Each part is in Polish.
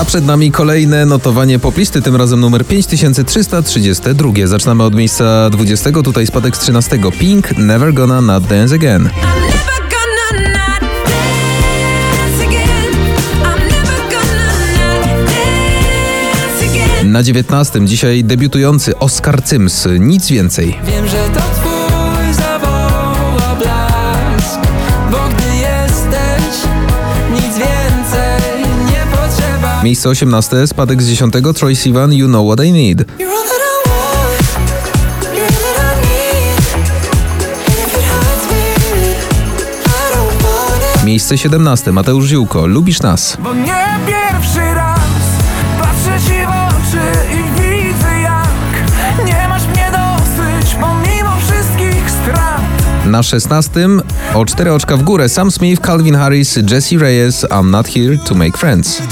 A przed nami kolejne notowanie poplisty, tym razem numer 5332. Zaczynamy od miejsca 20, tutaj spadek z 13. Pink, Never Gonna Not Dance Again. Na 19. dzisiaj debiutujący Oscar Cyms, nic więcej. Wiem, że to twój Miejsce 18, spadek z 10. Troy Sivan, You Know What I Need. Miejsce 17, Mateusz Ziółko, Lubisz Nas. Bo nie pierwszy raz Patrzę ci w oczy i widzę jak Nie masz mnie dosyć pomimo wszystkich strat Na 16, o 4 oczka w górę, Sam Smith, Calvin Harris, Jesse Reyes, I'm Not Here to Make Friends.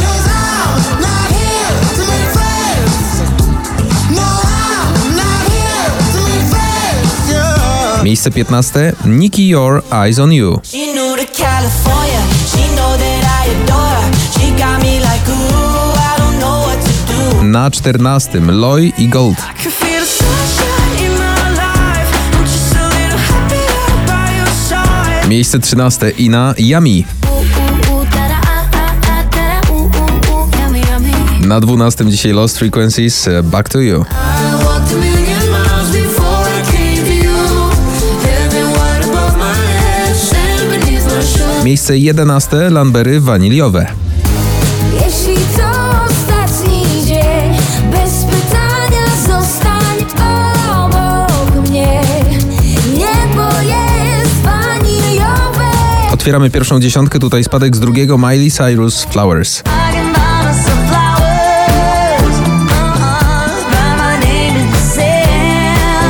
Miejsce 15, Nicky Your Eyes on You. Na 14, Loy i Gold. Miejsce 13, Ina Yami. Na 12 dzisiaj Lost Frequencies, e, Back to You. Miejsce 11, Lambery Waniliowe. Jeśli to ostatni dzień, bez pytania zostań obok mnie. Niebo jest waniliowe. Otwieramy pierwszą dziesiątkę, tutaj spadek z drugiego Miley Cyrus Flowers.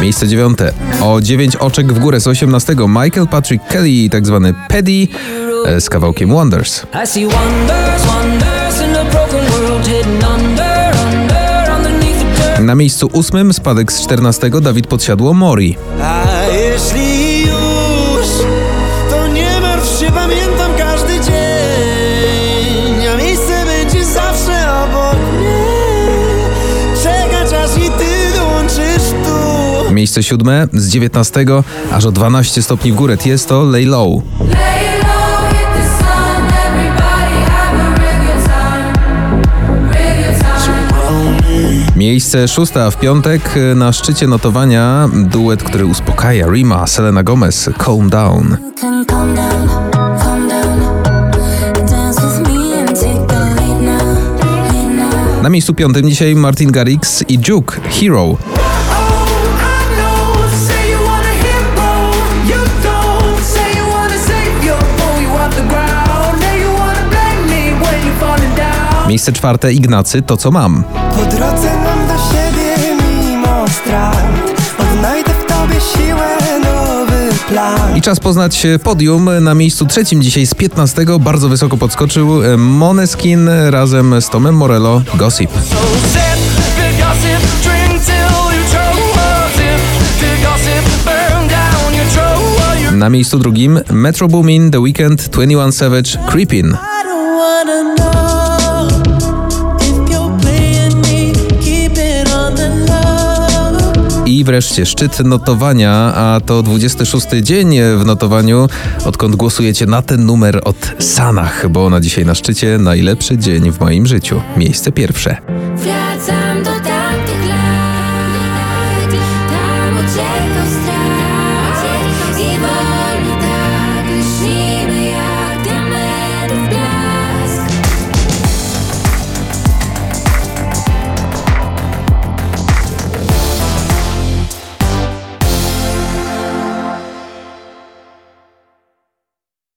Miejsce dziewiąte. O 9 oczek w górę z 18 Michael Patrick Kelly, tak zwany Paddy, z kawałkiem Wonders. Na miejscu ósmym spadek z 14 Dawid Podsiadło Mori. A jeśli już, to nie martw się, pamiętam każdy dzień. A miejsce będzie zawsze obok mnie. Czeka czas i ty dołączysz tu. Miejsce siódme z 19 aż o 12 stopni w górę jest to Lay Low. Lay Miejsce szóste, a w piątek e, na szczycie notowania duet, który uspokaja Rima, Selena Gomez, Calm Down. Na miejscu piątym dzisiaj Martin Garrix i Juke, Hero. Oh, Miejsce czwarte Ignacy, To co mam. Po drodze I czas poznać podium. Na miejscu trzecim dzisiaj z 15 bardzo wysoko podskoczył e, Moneskin razem z Tomem Morello, Gossip. Na miejscu drugim Metro Boomin, The Weeknd, 21 Savage, Creepin. Wreszcie szczyt notowania, a to 26 dzień w notowaniu, odkąd głosujecie na ten numer od Sanach, bo na dzisiaj na szczycie najlepszy dzień w moim życiu. Miejsce pierwsze. Wracam do